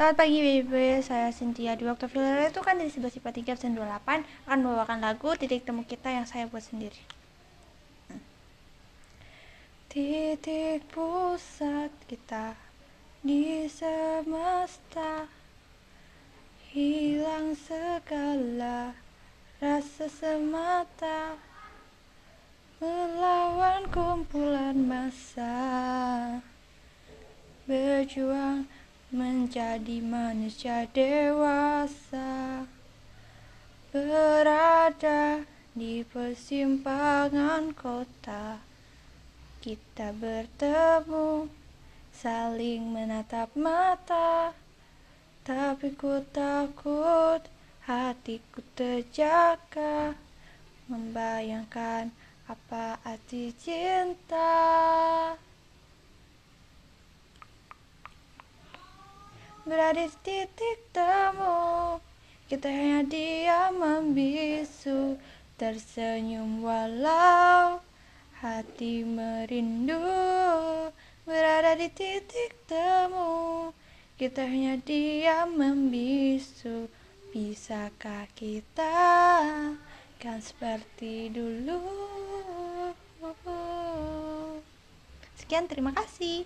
Selamat pagi baby, saya Cynthia di waktu filler. Itu kan dari 11 IPA 3 absen 28 akan membawakan lagu titik temu kita yang saya buat sendiri. Titik pusat kita di semesta. Hilang segala rasa semata. Melawan kumpulan massa. Berjuang menjadi manusia dewasa berada di persimpangan kota. Kita bertemu saling menatap mata. Tapi ku takut hatiku terjaga membayangkan apa arti cinta berada di titik temu kita hanya diam membisu tersenyum walau hati merindu. Berada di titik temu kita hanya diam membisu. Bisakah kita kan seperti dulu? Sekian terima kasih